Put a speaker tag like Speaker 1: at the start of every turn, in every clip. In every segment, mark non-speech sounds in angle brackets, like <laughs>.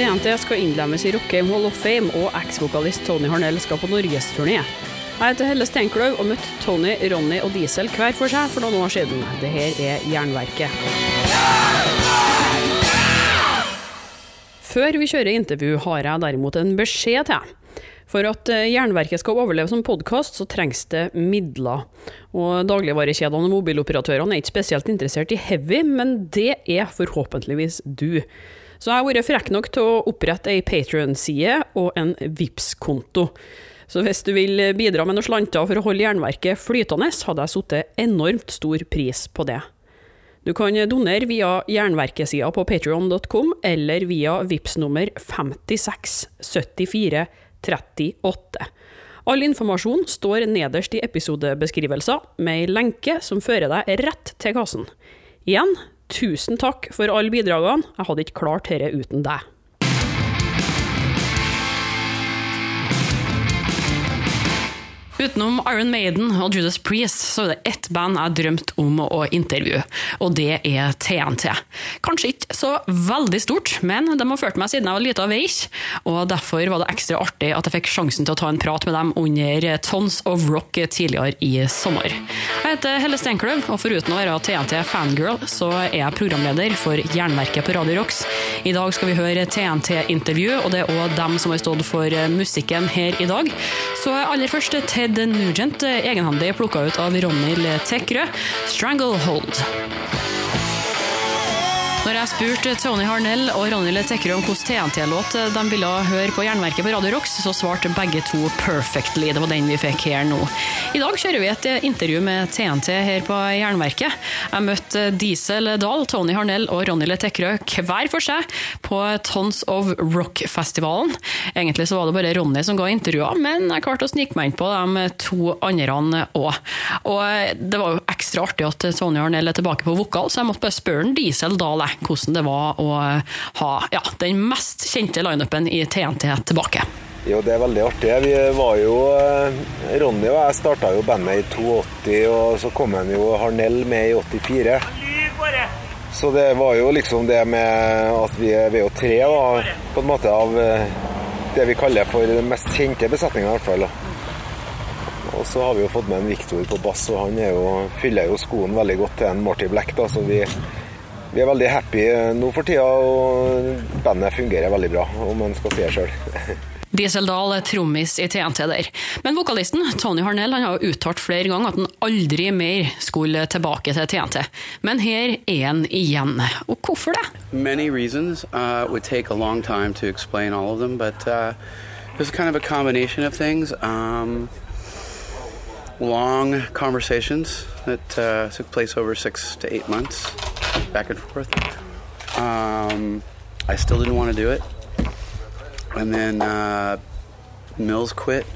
Speaker 1: TNT skal innlemmes i Rockheim Hall of Fame, og eks-vokalist Tony Harnell skal på norgesturné. Jeg heter Helle Steinkløv og møtte Tony, Ronny og Diesel hver for seg for noen år siden. Det her er Jernverket. Før vi kjører intervju, har jeg derimot en beskjed til. For at eh, Jernverket skal overleve som podkast, så trengs det midler. Og Dagligvarekjedene og mobiloperatørene er ikke spesielt interessert i heavy, men det er forhåpentligvis du. Så jeg har vært frekk nok til å opprette ei Patrion-side og en vips konto Så hvis du vil bidra med noen slanter for å holde jernverket flytende, hadde jeg satt enormt stor pris på det. Du kan donere via jernverkesida på patrion.com, eller via VIPS nummer 5674 38. All informasjon står nederst i episodebeskrivelser, med ei lenke som fører deg rett til kassen. Igjen, tusen takk for alle bidragene, jeg hadde ikke klart dette uten deg. Utenom Iron Maiden og Judas Priest så er det ett band jeg drømte om å intervjue, og det er TNT. Kanskje ikke så veldig stort, men de har ført meg siden jeg var lita veik, og derfor var det ekstra artig at jeg fikk sjansen til å ta en prat med dem under Tons of Rock tidligere i sommer. Jeg heter Helle Steinkløv, og foruten å være TNT-fangirl, så er jeg programleder for Jernverket på Radio Rocks. I dag skal vi høre TNT-intervju, og det er òg dem som har stått for musikken her i dag. Så aller først Ted Nugent egenhandig plukka ut av Ronny Tekrø, 'Stranglehold'. Når jeg spurte Tony Harnell og Ronny Letekkerø om hvilken TNT-låt de ville høre på Jernverket på Radio Rocks, så svarte begge to 'Perfectly'. Det var den vi fikk her nå. I dag kjører vi et intervju med TNT her på Jernverket. Jeg møtte Diesel Dahl, Tony Harnell og Ronny Letekkerø hver for seg på Tons of Rock-festivalen. Egentlig så var det bare Ronny som ga intervjuer, men jeg klarte å snike meg inn på de to andre òg. Og det var jo ekstra artig at Tony Harnell er tilbake på vokal, så jeg måtte bare spørre Diesel Dahl hvordan det var å ha ja, den mest kjente lineupen i TNT tilbake.
Speaker 2: Jo, det er veldig artig. Vi var jo eh, Ronny og jeg starta jo bandet i 82, og så kom han jo Harnell med i 84. Så det var jo liksom det med at vi er jo tre da, på en måte av eh, det vi kaller for den mest kjente besetninga, i hvert fall. Og så har vi jo fått med en Viktor på bass, og han jo, fyller jo skoen veldig godt til en Marty Black. da, så vi vi er veldig happy nå for tida, og bandet fungerer veldig bra, om man skal si det sjøl. <laughs>
Speaker 1: Diesel Dahl er trommis i TNT der. Men vokalisten Tony Harnell han har uttalt flere ganger at han aldri mer skulle tilbake til TNT. Men her er han igjen. Og hvorfor det?
Speaker 3: Many reasons uh, would take a long time to explain all of them, but uh, it's kind of a combination of things. Um, long conversations that uh, took place over six to eight months, back and forth. Um, I still didn't want to do it. And then uh, Mills quit,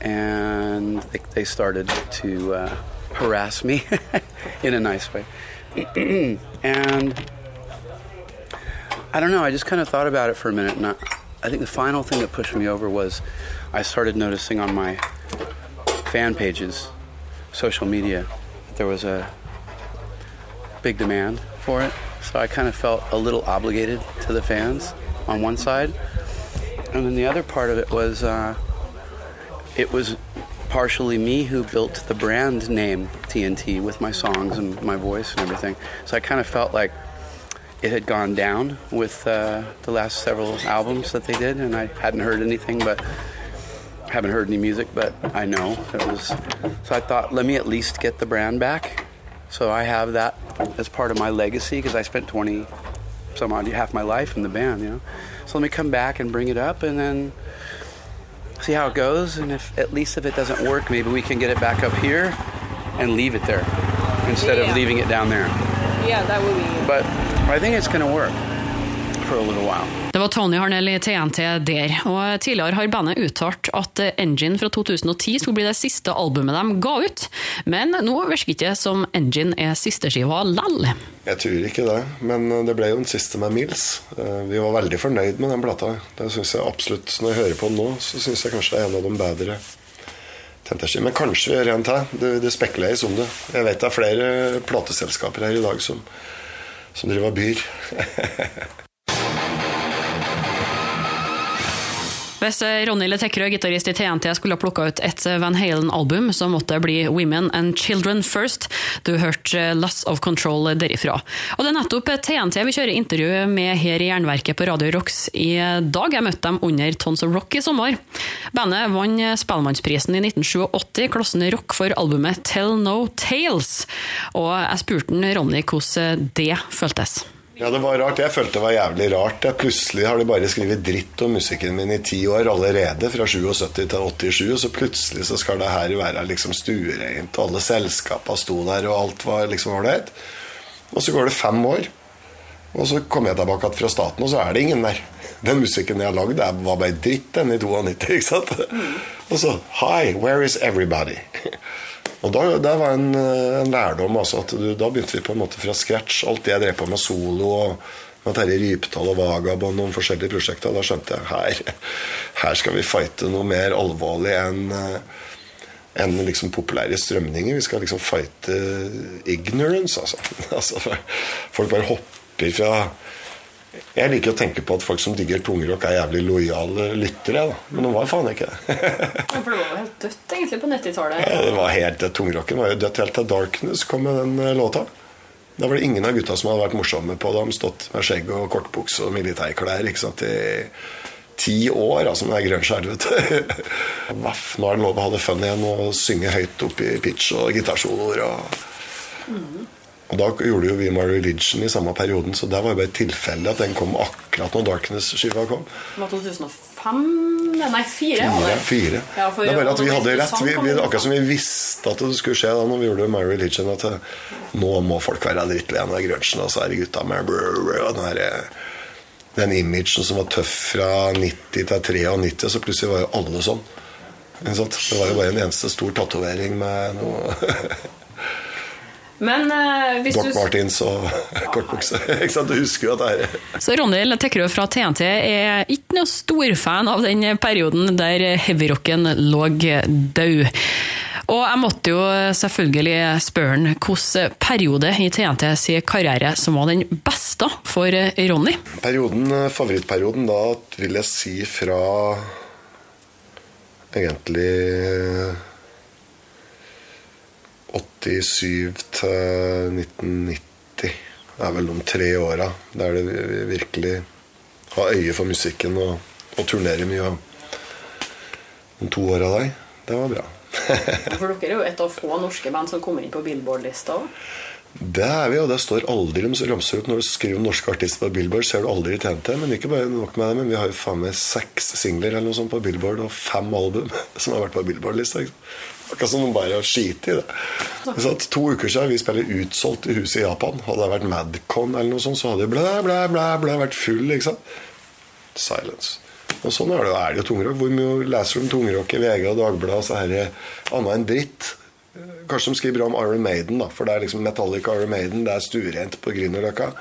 Speaker 3: and they, they started to uh, harass me <laughs> in a nice way. <clears throat> and I don't know, I just kind of thought about it for a minute, and I, I think the final thing that pushed me over was I started noticing on my fan pages, social media, there was a big demand for it. So I kind of felt a little obligated to the fans on one side. And then the other part of it was uh, it was partially me who built the brand name TNT with my songs and my voice and everything. So I kind of felt like it had gone down with uh, the last several albums that they did, and I hadn't heard anything but haven't heard any music, but I know it was. So I thought, let me at least get the brand back. So I have that as part of my legacy because I spent 20 some odd half my life in the band, you know. So let me come back and bring it up and then see how it goes. And if at least if it doesn't work, maybe we can get it back up here and leave it there instead yeah. of leaving it down there.
Speaker 1: Yeah, that would be.
Speaker 3: But I think it's going to work for a little while.
Speaker 1: Det var Tony Harnell i TNT der, og tidligere har bandet uttalt at Engine fra 2010 skulle bli det siste albumet de ga ut, men nå virker ikke som Engine er sisteskiva lell.
Speaker 4: Jeg tror ikke det, men det ble jo den siste med Mills. Eh, vi var veldig fornøyd med den plata. Det synes jeg absolutt, Når jeg hører på den nå, så syns jeg kanskje det er en av de bedre. Men kanskje vi gjør en til. Det, det spekuleres om det. Jeg vet det er flere plateselskaper her i dag som, som driver byr. <laughs>
Speaker 1: Hvis Ronny Letekrø, gitarist i TNT, skulle ha plukka ut et Van Halen-album, så måtte det bli Women and Children First. Du hørte Loss of Control derifra. Og det er nettopp TNT vi kjører intervju med her i Jernverket på Radio Rocks i dag. Jeg møtte dem under Tons of Rock i sommer. Bandet vant Spellemannsprisen i 1987, klassen rock for albumet Tell No Tales. Og jeg spurte Ronny hvordan det føltes.
Speaker 4: Ja, det var rart. Jeg følte det var jævlig rart. Jeg plutselig har de bare skrevet dritt om musikken min i ti år allerede, fra 77 til 87, og så plutselig så skal det her være liksom stuereint, og alle selskapene sto der, og alt var liksom ålreit. Og så går det fem år, og så kommer jeg tilbake fra staten, og så er det ingen der. Den musikken jeg har lagd, var bare dritt, den i 92, ikke sant? Og så Hi, where is everybody? Og da, Det var en, en lærdom. Altså, at du, da begynte vi på en måte fra scratch. Alt det jeg drev på med solo og med Terje Rypdal og Vagabond noen forskjellige prosjekter. Da skjønte jeg her, her skal vi fighte noe mer alvorlig enn enn liksom populære strømninger. Vi skal liksom fighte ignorance, altså. <laughs> altså folk bare hopper fra jeg liker å tenke på at folk som digger tungrock, er jævlig lojale lyttere. Da. Men de var faen ikke det. <laughs>
Speaker 1: For det var jo helt dødt egentlig på 90-tallet.
Speaker 4: Ja, det var helt, Tungrocken var jo dødt helt til Darkness kom med den låta. Da var det ingen av gutta som hadde vært morsomme på det. De stått med skjegg og kortbukse og militærklær ikke sant, i ti år, altså med grønn-skjervet. <laughs> Vaff, nå er det lov å ha det fun igjen og synge høyt opp i pitch og gitarsoloer. Og... Mm. Og da gjorde jo vi My Religion i samme perioden, så der var det bare et tilfelle at den kom akkurat når Darkness-skiva kom.
Speaker 1: Det var 2005? Nei, 4.
Speaker 4: Fire. fire. Ja, det er bare at vi hadde rett. Vi, vi, akkurat som vi visste at det skulle skje da når vi gjorde My Religion, at det, nå må folk være drittlei av grunchen, og så er det gutta med brr, brr, og den, den imagen som var tøff fra 90 til 93, så plutselig var jo alle sånn. Det var jo bare en eneste stor tatovering med noe <laughs>
Speaker 1: Men uh, hvis
Speaker 4: Doc du... Martins og <laughs> kortbukse. <laughs> ikke sant? Du husker jo at det er
Speaker 1: Så Ronny Tekrø fra TNT er ikke noe storfan av den perioden der heavyrocken lå død. Og jeg måtte jo selvfølgelig spørre han hvilken periode i TNT sin karriere som var den beste for Ronny?
Speaker 4: Perioden, Favorittperioden da vil jeg si fra egentlig 87 til 1990. Det er vel de tre åra der det virkelig har øye for musikken og, og turnerer mye. De to åra der, det var bra.
Speaker 1: for dere er jo et av få norske band som kommer inn på Billboard-lista òg.
Speaker 4: Det er vi, og det står aldri de ramser opp når du skriver norske artister på Billboard. ser du aldri TNT, Men ikke bare nok med det, men vi har jo faen meg seks singler eller noe sånt på Billboard og fem album <laughs> som har vært på Billboard-lista. Akkurat som de bare å skite i det. Så to uker siden vi spiller utsolgt i huset i Japan. Hadde det vært Madcon eller noe sånt, så hadde det blæ, blæ, blæ, blæ vært full. ikke sant? Silence. Og sånn er det, er det jo tungrock. Hvor mye leser du om tungrock i VG og Dagbladet? Så er det annet enn dritt. Kanskje de skriver bra om Iron Maiden, da, for det er liksom Metallica Iron Maiden. Det er stuerent på Grünerløkka.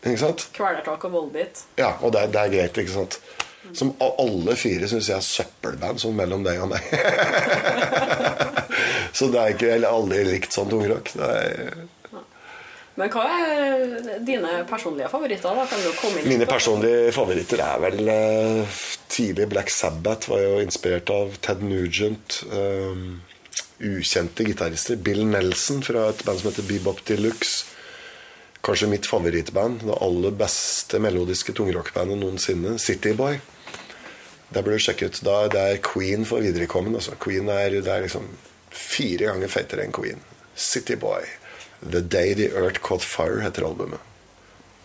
Speaker 1: Kvelertak og voldbit.
Speaker 4: Ja, og det er, det er, greit, ikke sant. Som alle fire syns jeg er søppelband, sånn mellom deg og meg. <laughs> så det er ikke aldri likt sånn tungrock.
Speaker 1: Men hva er dine personlige favoritter? da?
Speaker 4: Mine personlige favoritter er vel uh, tidlig Black Sabbath. Var jo inspirert av Ted Nugent. Um, ukjente gitarister. Bill Nelson fra et band som heter Bebop Deluxe. Kanskje mitt favorittband. Det aller beste melodiske tungrockbandet noensinne. Cityboy. Det bør du sjekke ut. Da, det er Queen for viderekommende. Altså. Queen er, det er liksom fire ganger feitere enn Queen. City Boy. The Day The Earth Caught Fire heter albumet.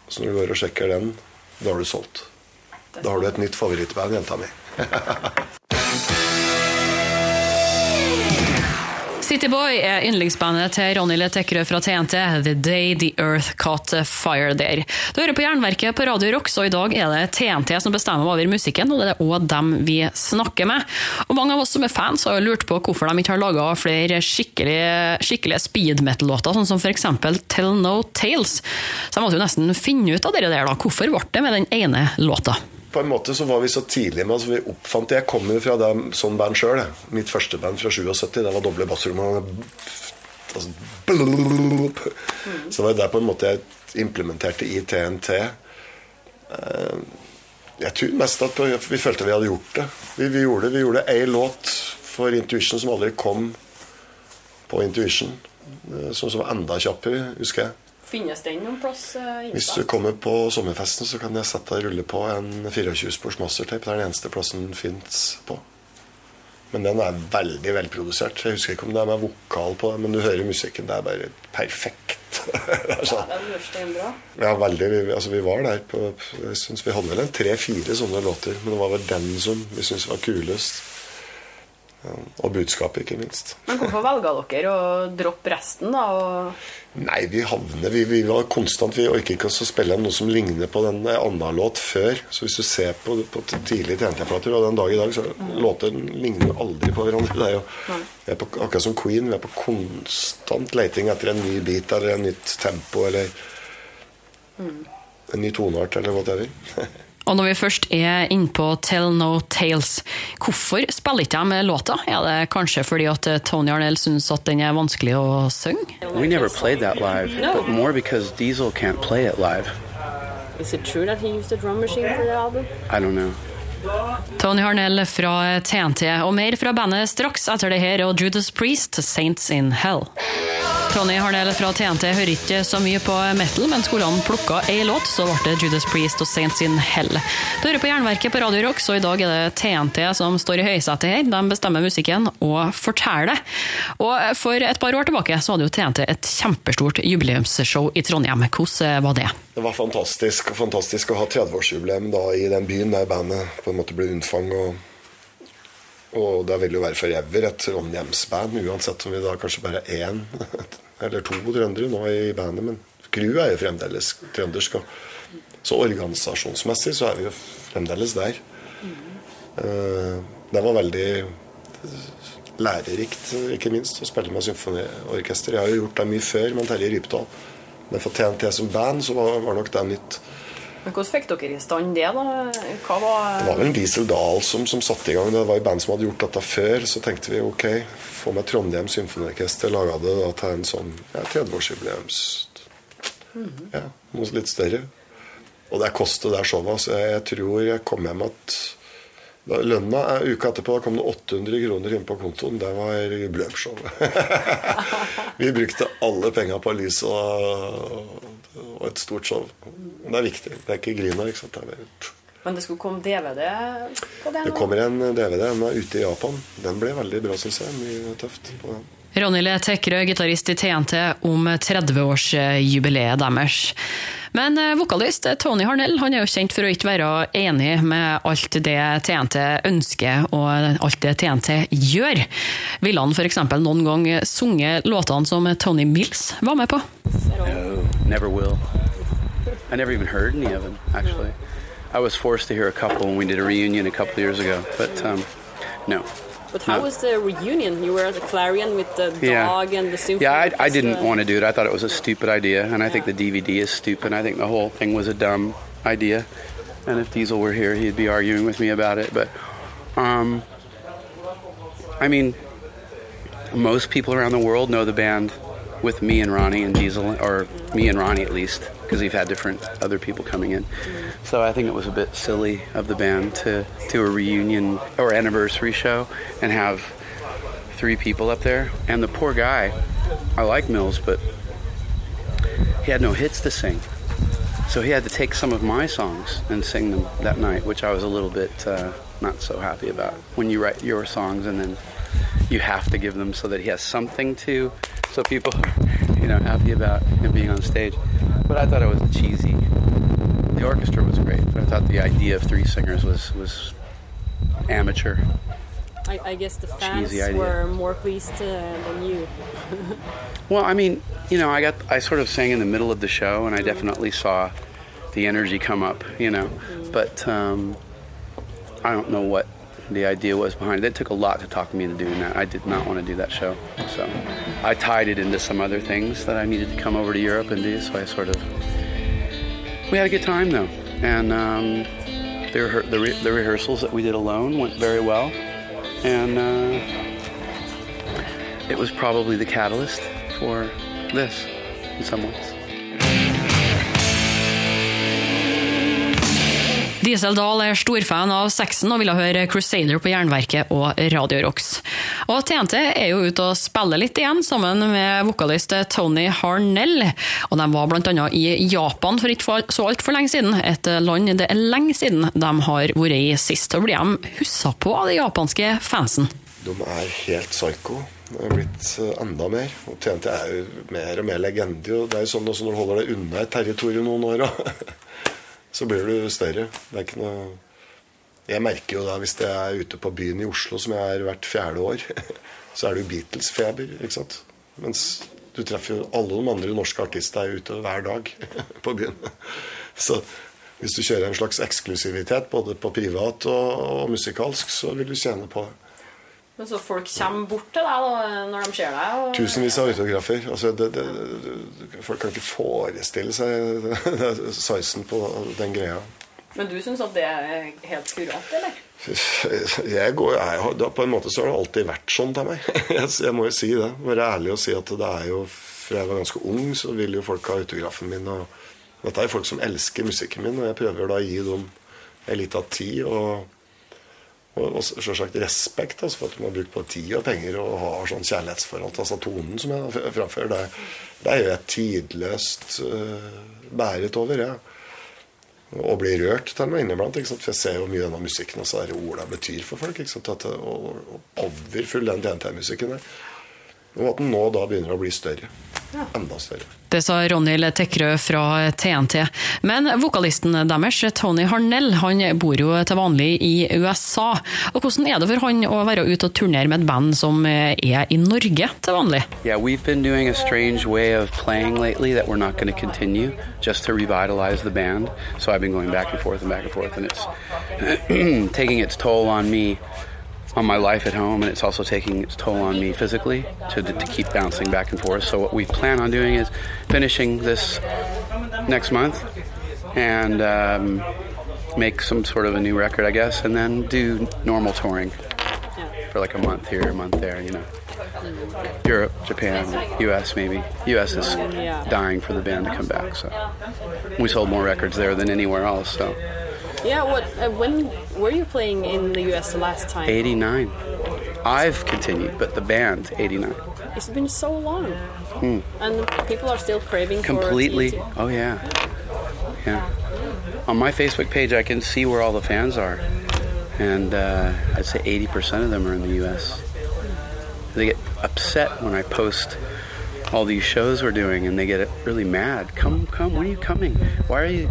Speaker 4: Så når du går og sjekker den, da har du solgt. Da har du et nytt favorittband, jenta mi. <laughs>
Speaker 1: Cityboy er yndlingsbandet til Ronny Letekrø fra TNT, The Day The Earth Caught Fire There. Du hører på Jernverket på Radio Rock, så i dag er det TNT som bestemmer over musikken, og det er òg dem vi snakker med. Og Mange av oss som er fans har lurt på hvorfor de ikke har laga flere skikkelige, skikkelige speed metal-låter, sånn som f.eks. Tell No Tales. Så jeg måtte jo nesten finne ut av det der, da. Hvorfor ble det med den ene låta?
Speaker 4: På en måte så var vi så tidlige med altså vi oppfant det. Jeg kommer jo fra det, sånn band sjøl. Mitt første band fra 77. Det var doble bassrom. Altså, så det var det på en måte jeg implementerte i TNT. Uh, Jeg tror mest at vi følte vi hadde gjort det. Vi, vi gjorde. Vi gjorde ei låt for Intuition som aldri kom på Intuition. eh, Som som var enda kjappere, husker jeg.
Speaker 1: Finnes den noen plass? Uh,
Speaker 4: Hvis du kommer på sommerfesten, så kan jeg sette deg rulle på en 24 spors mastertape. Det er den eneste plassen den fins på. Men den er veldig velprodusert. Jeg husker ikke om det er med vokal på den, men du hører musikken. Det er bare perfekt. <laughs> det er sånn.
Speaker 1: bra.
Speaker 4: Ja, veldig. Vi, altså, vi var der på Jeg synes Vi hadde vel en tre-fire sånne låter, men det var vel den som vi syntes var kulest. Ja, og budskapet, ikke minst.
Speaker 1: Men hvorfor velger dere å droppe resten, da?
Speaker 4: Nei, vi havner Vi, vi var konstant Vi orker ikke å spille noe som ligner på den andre låt før. Så hvis du ser på, på tidlige TNT-plater, og den dag i dag, så låter ligner aldri på hverandre. Det er jo vi er på, Akkurat som Queen, vi er på konstant leiting etter en ny beat eller en nytt tempo eller en ny toneart eller whatever. <laughs>
Speaker 1: Og når vi først er innpå Tell No Tales, hvorfor spiller ikke de låta? Er det kanskje fordi at Tony Arnell syns at den er vanskelig å synge?
Speaker 3: We never played that live, but more because Diesel can't play it live.
Speaker 5: Is it true that he used a drum machine for the album?
Speaker 3: I don't know.
Speaker 1: Tony Harnell fra TNT, og mer fra bandet straks etter det her, og Judas Priest, Saints in Hell. Tony Harnell fra TNT hører ikke så mye på metal, men skulle han plukka ei låt, så ble det Judas Priest og Saints in Hell. Du hører på Jernverket på Radio Rock, så i dag er det TNT som står i høysetet her. De bestemmer musikken og forteller. Og for et par år tilbake så hadde jo TNT et kjempestort jubileumsshow i Trondheim. Hvordan var det?
Speaker 4: Det var fantastisk, fantastisk å ha 30-årsjubileum da i den byen der bandet på en måte ble unnfang. Og, og det vil jo være forever et Trondheimsband, uansett om vi da kanskje bare er én <laughs> eller to trøndere nå i bandet. Men crewet er jo fremdeles trøndersk. Så organisasjonsmessig så er vi jo fremdeles der. Eh, Det var veldig lærerikt, ikke minst, å spille med symfoniorkester. Jeg har jo gjort det mye før med Terje Rypdal. Men for TNT som band så var, var nok det nytt.
Speaker 1: Men Hvordan fikk dere i stand det, da? Hva var
Speaker 4: Det var vel Diesel Dahl som, som satte i gang. Det var jo band som hadde gjort dette før. Så tenkte vi ok, få med Trondheim Symfoniorkester. Laga det da til en sånn ja, 30-årsjubileums Ja, noe litt større. Og det kostet det showet. Så jeg, jeg tror jeg kom hjem at da, Lønna er uka etterpå. Da kom det 800 kroner inn på kontoen. Det var jubileumsshowet. <laughs> vi brukte alle penga på lys og, og et stort show. Det er viktig. Det er ikke grina. Ikke sant? Det, er
Speaker 1: Men det skulle komme DVD på det?
Speaker 4: det kommer en DVD. Den er ute i Japan. Den ble veldig bra, syns jeg. Mye tøft på den.
Speaker 1: Ronny Le Tekrø, gitarist i TNT, om 30-årsjubileet deres. Men eh, vokalist Tony Harnell han er jo kjent for å ikke være enig med alt det TNT ønsker og alt det TNT gjør. Ville han f.eks. noen gang sunget låtene som Tony Mills var med på?
Speaker 3: No, never will. I never even heard any of them, actually. I was forced to hear a couple when we did a reunion a couple years ago, but um, no.
Speaker 5: But how
Speaker 3: No.
Speaker 5: was the reunion? You were at the Clarion with the
Speaker 3: Yeah.
Speaker 5: dog and the symphony.
Speaker 3: Yeah, I, I didn't want to do it. I thought it was a stupid idea, and I think the DVD is stupid. I think the whole thing was a dumb idea. And if Diesel were here, he'd be arguing with me about it. But, um, I mean, most people around the world know the band with me and Ronnie and Diesel, or me and Ronnie at least, because we've had different other people coming in. So I think it was a bit silly of the band to do a reunion or anniversary show and have three people up there. And the poor guy, I like Mills, but he had no hits to sing. So he had to take some of my songs and sing them that night, which I was a little bit uh, not so happy about. When you write your songs and then you have to give them so that he has something to, so people <laughs> you know, happy about him being on stage. But I thought it was cheesy. The orchestra was great, but I thought the idea of three singers was was amateur.
Speaker 5: I, I guess the fans were more pleased uh, than you. <laughs>
Speaker 3: Well, I mean, you know, I got I sort of sang in the middle of the show, and I definitely saw the energy come up, you know. But um, I don't know what the idea was behind it. It took a lot to talk me into doing that. I did not want to do that show, so I tied it into some other things that I needed to come over to Europe and do. So I sort of we had a good time though, and um, the, the, re- the rehearsals that we did alone went very well, and. Uh, it was probably the catalyst for this in some ways.
Speaker 1: Diesel Dahl er storfan av sexen og ville høre Crusader på Jernverket og Radio Rocks. Og TNT er jo ute og spiller litt igjen, sammen med vokalist Tony Harnell. Og de var annet i Japan for ikke så altfor lenge siden. Et land det er lenge siden de har vært i sist. Og blir de huska på av de japanske fansen?
Speaker 4: De er helt psycho. Det er blitt eh, enda mer. Og TNT er jo mer og mer legende. Det er jo sånn også når du holder deg unna et territorium noen år, <laughs> så blir du større. Det er ikke noe Jeg merker jo da hvis jeg er ute på byen i Oslo, som jeg er hvert fjerde år, <laughs> så er det jo Beatles-feber. ikke sant? Mens du treffer jo alle de andre norske artister er ute hver dag <laughs> på byen. Så hvis du kjører en slags eksklusivitet både på privat og, og musikalsk, så vil du tjene på det.
Speaker 5: Men så folk kommer bort til deg da, når de ser deg? Og...
Speaker 4: Tusenvis av autografer. Altså, det, det, det, folk kan ikke forestille seg <laughs> sizen på den greia.
Speaker 5: Men du syns at det er helt kurant, eller?
Speaker 4: Jeg går, jeg, på en måte så har det alltid vært sånn til meg. <laughs> Jeg, jeg må jo si det. Være ærlig og si at det er jo Fra jeg var ganske ung, så vil jo folk ha autografen min. Og dette er folk som elsker musikken min, og jeg prøver da å gi dem en liten tid. og og, og selvsagt respekt altså for at du må bruke både tid og penger og har sånn kjærlighetsforhold til altså tonen som jeg framfører. Det, det er jo et tidløst uh, bæret over. Ja. Og blir rørt til meg inniblant. For jeg ser jo mye av denne musikken og så er det orda betyr for folk. At, og, og powerfull den TNT-musikken er. Og at den nå da begynner å bli større. Enda større.
Speaker 1: Det sa Ronny Tekrø fra TNT. Men vokalisten deres, Tony Harnell, han bor jo til vanlig i USA. Og Hvordan er det for han å være ute og turnere med et band som er i Norge til vanlig?
Speaker 3: Yeah, we've been doing a strange way of playing lately that we're not going to continue, just to revitalize the band. So I've been going back and forth and back and forth, and it's <clears throat> taking its toll on me on my life at home, and it's also taking its toll on me physically to, to keep bouncing back and forth. So what we plan on doing is finishing this next month and um, make some sort of a new record, I guess, and then do normal touring for like a month here, a month there, you know. Europe, Japan, US maybe. US is dying for the band to come back, so we sold more records there than anywhere else. So
Speaker 5: yeah, what? Uh, when were you playing in the US the last time?
Speaker 3: 89. I've continued, but the band, 89.
Speaker 5: It's been so long. Hmm. And people are still craving
Speaker 3: Completely. Oh, yeah. Yeah. On my Facebook page, I can see where all the fans are. And uh, I'd say 80% of them are in the US. They get upset when I post all these shows we're doing and they get really mad. Come, come, when are you coming? Why are you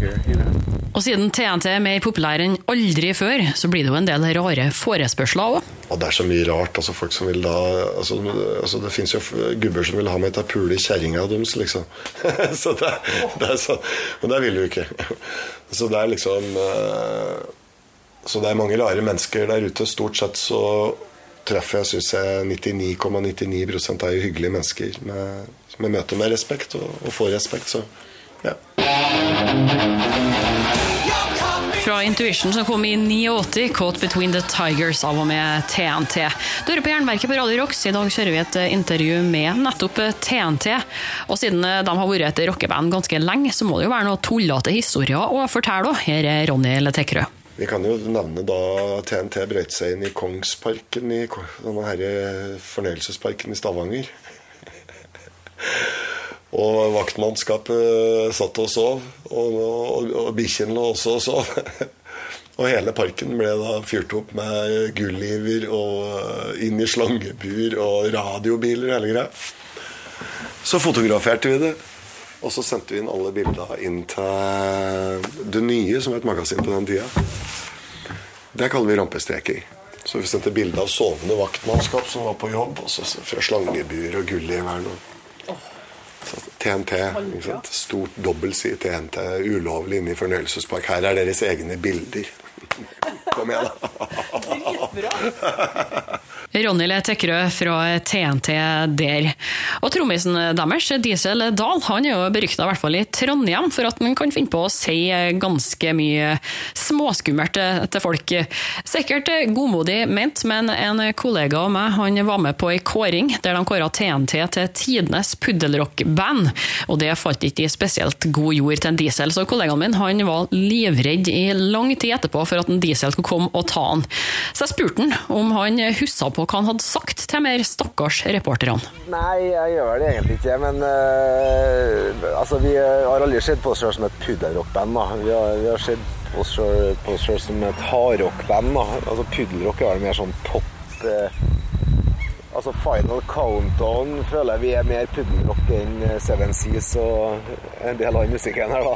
Speaker 3: here, you know.
Speaker 1: Og siden TNT er mer populær enn aldri før, så blir det jo en del rare forespørsler òg.
Speaker 4: Og det er så mye rart. altså folk som vil da, altså, altså Det fins jo gubber som vil ha meg til å pule kjerringa deres, liksom. <laughs> så det, det, er sånn. Og det vil du ikke. så det er liksom uh, Så det er mange rare mennesker der ute. Stort sett så treffer jeg syns jeg 99,99 ,99 er jo hyggelige mennesker med, med møter med respekt og, og får respekt. så ja.
Speaker 1: Fra Intuition som kom i 89, 'Caught Between the Tigers' av og med TNT. Du hører på Jernverket på Radio Rocks. I dag kjører vi et intervju med nettopp TNT. Og siden de har vært et rockeband ganske lenge, så må det jo være noen tullete historier å fortelle. Her er Ronny Letekrø.
Speaker 4: Vi kan jo nevne da TNT brøyt seg inn i Kongsparken, i denne her fornøyelsesparken i Stavanger. Og vaktmannskapet satt og sov, og, og, og bikkjen lå også og sov. <laughs> og hele parken ble da fyrt opp med gulliver og inn i slangebur og radiobiler og hele greia. Så fotograferte vi det. Og så sendte vi inn alle bilder inn til Det Nye, som er et magasin på den tida. Det kaller vi rampestreker. Så vi sendte bilde av sovende vaktmannskap som var på jobb, og så fra slangebur og gulliveren. Og TNT. Stort dobbeltside TNT. Ulovlig inne i fornøyelsespark. Her er deres egne bilder. Kom igjen, da.
Speaker 1: Ronny Le Tekkerø fra TNT der. Og trommisen deres, Diesel Dahl, han er jo berykta, i hvert fall i Trondheim, for at han kan finne på å si ganske mye småskummelt til folk. Sikkert godmodig ment, men en kollega av meg han var med på ei kåring der de kåra TNT til tidenes puddelrockband, og det falt ikke i spesielt god jord til en Diesel, så kollegaen min han var livredd i lang tid etterpå for at en Diesel skulle komme og ta han. Så jeg spurte han om han huska på hva han hadde sagt til mer stakkars reporterne.
Speaker 2: Nei, jeg gjør det egentlig ikke. Men uh, altså, vi har aldri sett på oss selv som et puddelrockband. Vi, vi har sett på oss selv som et hardrockband. Altså, Puddelrock er mer sånn pop. Uh, altså Final Countdown føler jeg vi er mer puddelrock enn Seven Seas og en del av musikken her, da.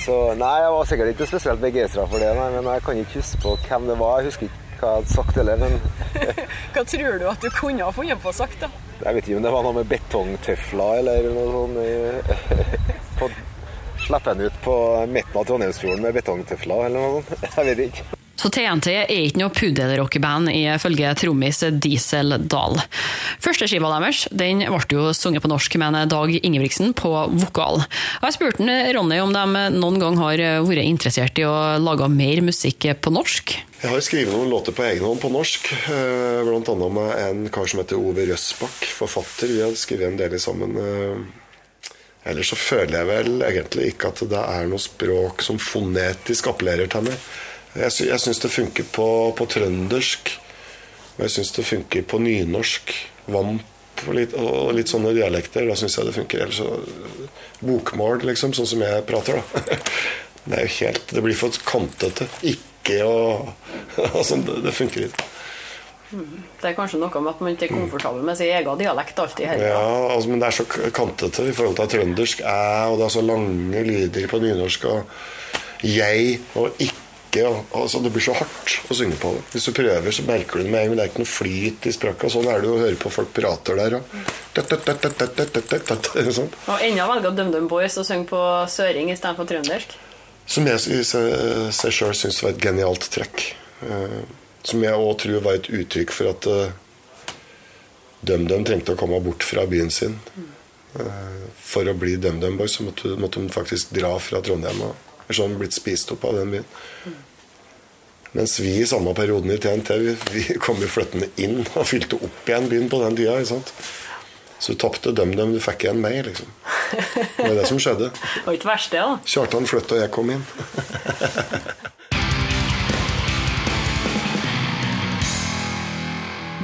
Speaker 2: Så nei, jeg var sikkert ikke spesielt begeistra for det, nei, men jeg kan ikke huske på hvem det var. Jeg husker ikke hva jeg hadde sagt heller, men <laughs>
Speaker 5: Hva tror du at du kunne ha funnet på å sagt, da?
Speaker 2: Jeg vet ikke om det var noe med betongtøfler eller noe sånt. <laughs> På, Slipper en ut på midten av Trondheimsfjorden med betongtøfler eller noe sånt? <laughs> Jeg vet ikke.
Speaker 1: Så TNT er ikke noe puddelrockeband, ifølge trommis Diesel Dahl. Førsteskiva deres den ble jo sunget på norsk med Dag Ingebrigtsen på vokal. Jeg spurte Ronny om de noen gang har vært interessert i å lage mer musikk på norsk.
Speaker 4: Jeg har skrevet noen låter på egen hånd på norsk, bl.a. blant annet med en kar som heter Ove Røsbakk, forfatter. Vi har skrevet en del sammen. Eh. Ellers så føler jeg vel egentlig ikke at det er noe språk som fonetisk appellerer til meg. Jeg, sy syns det funker på, på, trøndersk. Og jeg syns det funker på nynorsk. Vamp og litt, og litt sånne dialekter. Da syns jeg det funker. Ellers så Bokmål, liksom, sånn som jeg prater, da. <laughs> Det er jo helt Det blir for kantete. Ikke og <laughs> Altså, det, det funker ikke.
Speaker 5: Det er kanskje noe med at man ikke er komfortabel med sin egen dialekt alltid heller.
Speaker 4: Ja, altså, men det er så kantete i forhold til trøndersk æ, og det er så lange lyder på nynorsk og jeg og ikke altså, Det blir så hardt å synge på det. Hvis du prøver, så merker du det med en gang. Det er ikke noe flyt i språket. Sånn er det å høre på folk prater der. Og,
Speaker 5: sånn. og enda velger DumDum Boys å synge på søring istedenfor trøndersk?
Speaker 4: Som jeg i seg sjøl syns var et genialt trekk. Som jeg òg tror var et uttrykk for at DumDum trengte å komme bort fra byen sin. For å bli DumDum Boys så måtte, måtte de faktisk dra fra Trondheim. Ellers hadde sånn blitt spist opp av den byen. Mens vi i samme perioden i TNT vi, vi kom jo flyttende inn og fylte opp igjen byen på den tida. ikke sant? Så du tapte dem, du fikk igjen meg, liksom. Det var det som skjedde. <laughs>
Speaker 5: Det var ikke verst, det, da.
Speaker 4: Kjartan flytta, og jeg kom inn. <laughs>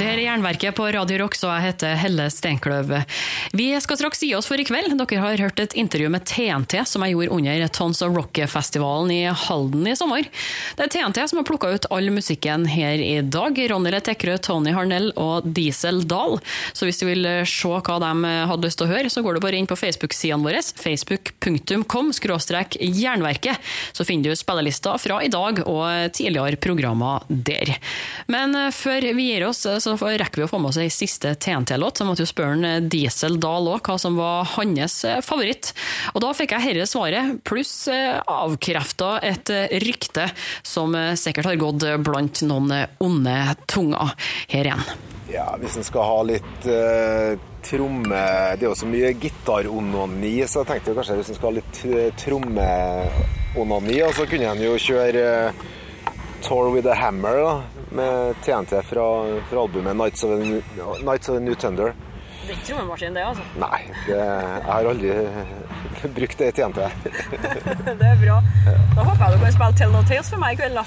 Speaker 1: Det her er Jernverket på Radio Rock, så jeg heter Helle Steinkløv. Vi skal straks gi oss for i kveld. Dere har hørt et intervju med TNT som jeg gjorde under Tons of Rock-festivalen i Halden i sommer. Det er TNT som har plukka ut all musikken her i dag. Ronny Letekkerø, Tony Harnell og Diesel Dahl. Så hvis du vil se hva de hadde lyst til å høre, så går du bare inn på Facebook-sidene våre, facebook.com skråstrek jernverket. Så finner du spillelista fra i dag og tidligere programmer der. Men før vi gir oss, så rekker vi å få med oss ei siste TNT-låt. Så måtte jo spørre en Diesel Dahl òg hva som var hans favoritt. Og da fikk jeg herre svaret, pluss avkrefta et rykte som sikkert har gått blant noen onde tunger. Her igjen.
Speaker 2: Ja, hvis en skal ha litt uh, tromme Det er jo så mye gitaronani, så jeg tenkte jo kanskje hvis en skal ha litt trommeonani, så kunne en jo kjøre uh, Tour with a Hammer da, med TNT fra, fra albumet Nights of, the, Nights of the New Thunder.
Speaker 5: Det er ikke trommemaskin, det, altså?
Speaker 2: Nei, det, jeg har aldri <laughs> brukt det i TNT. <laughs>
Speaker 5: det er bra. Da håper jeg du kan spille Tell No Tales for meg i kveld, da.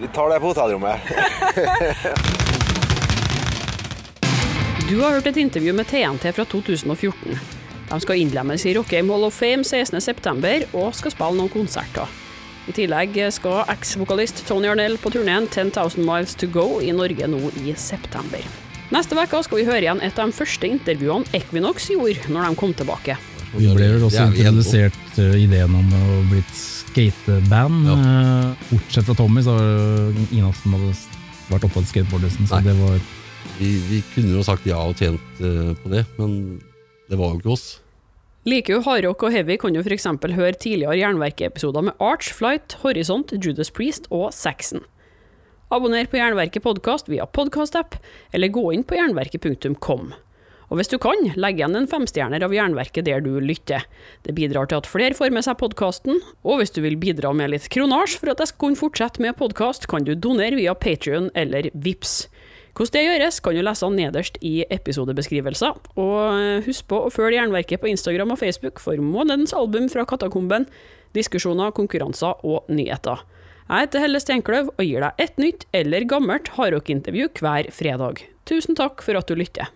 Speaker 2: Vi tar det på hotellrommet. <laughs>
Speaker 1: du har hørt et intervju med TNT fra 2014. De skal innlemmes i Rockheim Hall of Fame 16.9. og skal spille noen konserter. I tillegg skal eks-vokalist Tony Arnell på turneen 10,000 Miles To Go i Norge nå i september. Neste uke skal vi høre igjen et av de første intervjuene Equinox gjorde når de kom tilbake.
Speaker 6: Vi ble vel også introdusert ideen om å bli et skateband. Ja. Bortsett fra Tommy, så var det ingen av oss som hadde vært oppe på skateboardlisten. Så det var
Speaker 7: vi, vi, kunne jo sagt ja og tjent på det, men det var jo ikke oss.
Speaker 1: Liker du hardrock og heavy, kan du f.eks. høre tidligere Jernverket-episoder med Arch, Flight, Horisont, Judas Priest og Saxon.
Speaker 8: Abonner på Jernverket podkast via podkastapp, eller gå inn på jernverket.com. Og hvis du kan, legg igjen en femstjerner av Jernverket der du lytter. Det bidrar til at flere får med seg podkasten, og hvis du vil bidra med litt kronasj for at jeg skal kunne fortsette med podkast, kan du donere via Patrion eller VIPS. Hvordan det gjøres, kan du lese nederst i episodebeskrivelser. Og husk på å følge Jernverket på Instagram og Facebook for månedens album fra Katakomben, diskusjoner, konkurranser og nyheter. Jeg heter Helle Steinkløv og gir deg et nytt eller gammelt hardrockintervju hver fredag. Tusen takk for at du lytter.